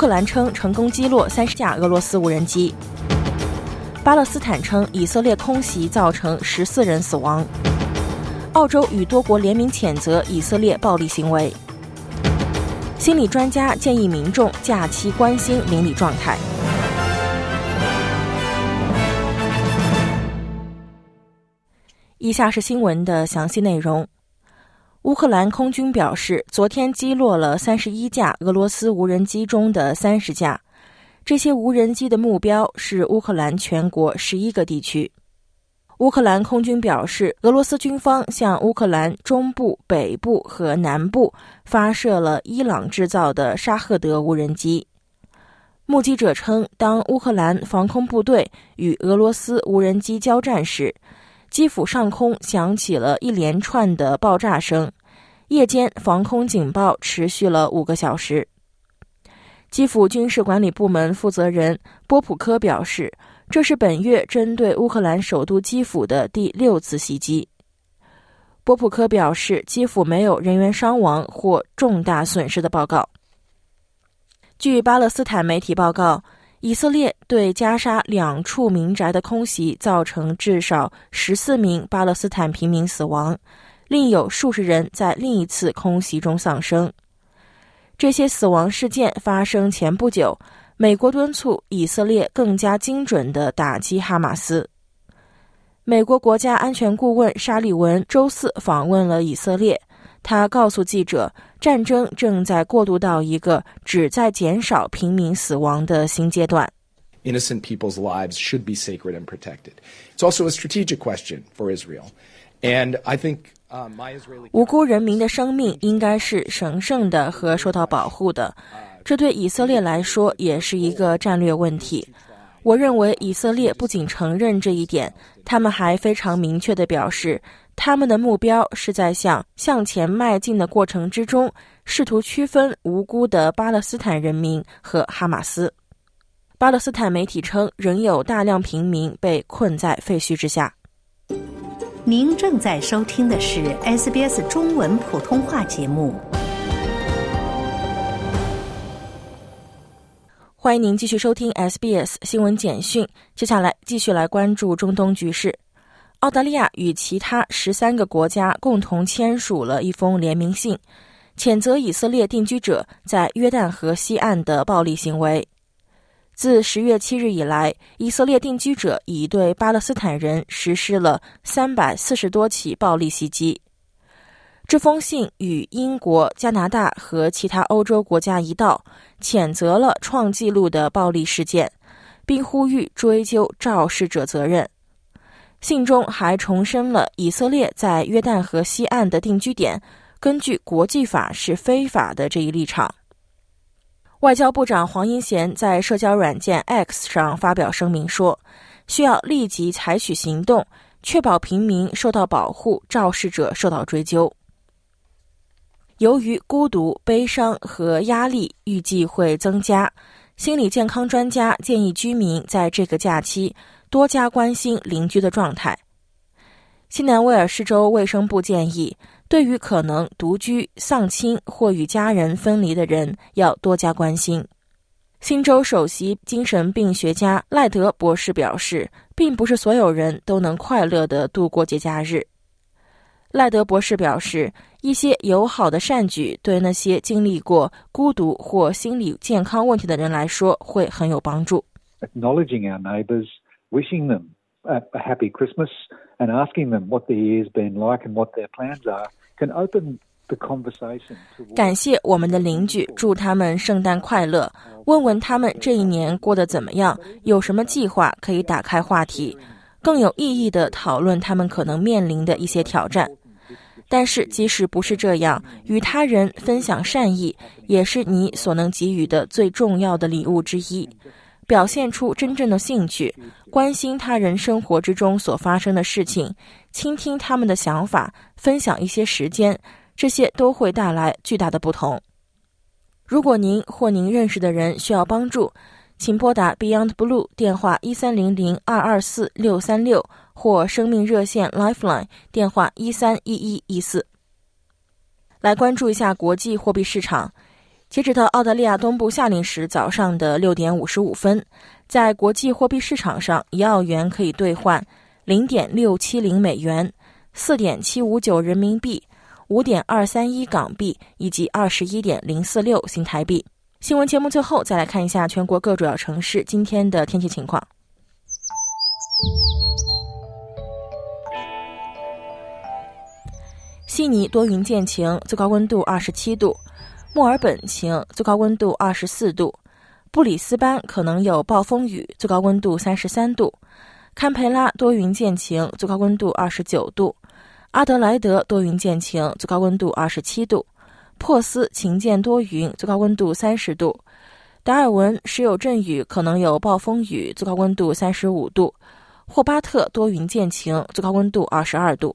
克兰称成功击落三十架俄罗斯无人机。巴勒斯坦称以色列空袭造成十四人死亡。澳洲与多国联名谴责以色列暴力行为。心理专家建议民众假期关心邻里状态。以下是新闻的详细内容。乌克兰空军表示，昨天击落了三十一架俄罗斯无人机中的三十架。这些无人机的目标是乌克兰全国十一个地区。乌克兰空军表示，俄罗斯军方向乌克兰中部、北部和南部发射了伊朗制造的沙赫德无人机。目击者称，当乌克兰防空部队与俄罗斯无人机交战时，基辅上空响起了一连串的爆炸声，夜间防空警报持续了五个小时。基辅军事管理部门负责人波普科表示，这是本月针对乌克兰首都基辅的第六次袭击。波普科表示，基辅没有人员伤亡或重大损失的报告。据巴勒斯坦媒体报告。以色列对加沙两处民宅的空袭造成至少十四名巴勒斯坦平民死亡，另有数十人在另一次空袭中丧生。这些死亡事件发生前不久，美国敦促以色列更加精准地打击哈马斯。美国国家安全顾问沙利文周四访问了以色列。他告诉记者，战争正在过渡到一个旨在减少平民死亡的新阶段。Innocent people's lives should be sacred and protected. It's also a strategic question for Israel, and I think. 无辜人民的生命应该是神圣的和受到保护的，这对以色列来说也是一个战略问题。我认为以色列不仅承认这一点，他们还非常明确地表示。他们的目标是在向向前迈进的过程之中，试图区分无辜的巴勒斯坦人民和哈马斯。巴勒斯坦媒体称，仍有大量平民被困在废墟之下。您正在收听的是 SBS 中文普通话节目。欢迎您继续收听 SBS 新闻简讯。接下来继续来关注中东局势。澳大利亚与其他十三个国家共同签署了一封联名信，谴责以色列定居者在约旦河西岸的暴力行为。自十月七日以来，以色列定居者已对巴勒斯坦人实施了三百四十多起暴力袭击。这封信与英国、加拿大和其他欧洲国家一道，谴责了创纪录的暴力事件，并呼吁追究肇事者责任。信中还重申了以色列在约旦河西岸的定居点，根据国际法是非法的这一立场。外交部长黄英贤在社交软件 X 上发表声明说，需要立即采取行动，确保平民受到保护，肇事者受到追究。由于孤独、悲伤和压力预计会增加，心理健康专家建议居民在这个假期。多加关心邻居的状态。新南威尔士州卫生部建议，对于可能独居、丧亲或与家人分离的人，要多加关心。新州首席精神病学家赖德博士表示，并不是所有人都能快乐地度过节假日。赖德博士表示，一些友好的善举对那些经历过孤独或心理健康问题的人来说会很有帮助。Acknowledging our neighbors. Wishing them a, a happy Christmas and asking them what the year's been like and what their plans are can open 感谢我们的邻居，祝他们圣诞快乐。问问他们这一年过得怎么样，有什么计划，可以打开话题，更有意义的讨论他们可能面临的一些挑战。但是，即使不是这样，与他人分享善意，也是你所能给予的最重要的礼物之一。表现出真正的兴趣，关心他人生活之中所发生的事情，倾听他们的想法，分享一些时间，这些都会带来巨大的不同。如果您或您认识的人需要帮助，请拨打 Beyond Blue 电话一三零零二二四六三六或生命热线 Lifeline 电话一三一一一四。来关注一下国际货币市场。截止到澳大利亚东部夏令时早上的六点五十五分，在国际货币市场上，一澳元可以兑换零点六七零美元、四点七五九人民币、五点二三一港币以及二十一点零四六新台币。新闻节目最后再来看一下全国各主要城市今天的天气情况。悉尼多云见晴，最高温度二十七度。墨尔本晴，最高温度二十四度；布里斯班可能有暴风雨，最高温度三十三度；堪培拉多云见晴，最高温度二十九度；阿德莱德多云见晴，最高温度二十七度；珀斯晴间多云，最高温度三十度；达尔文时有阵雨，可能有暴风雨，最高温度三十五度；霍巴特多云见晴，最高温度二十二度。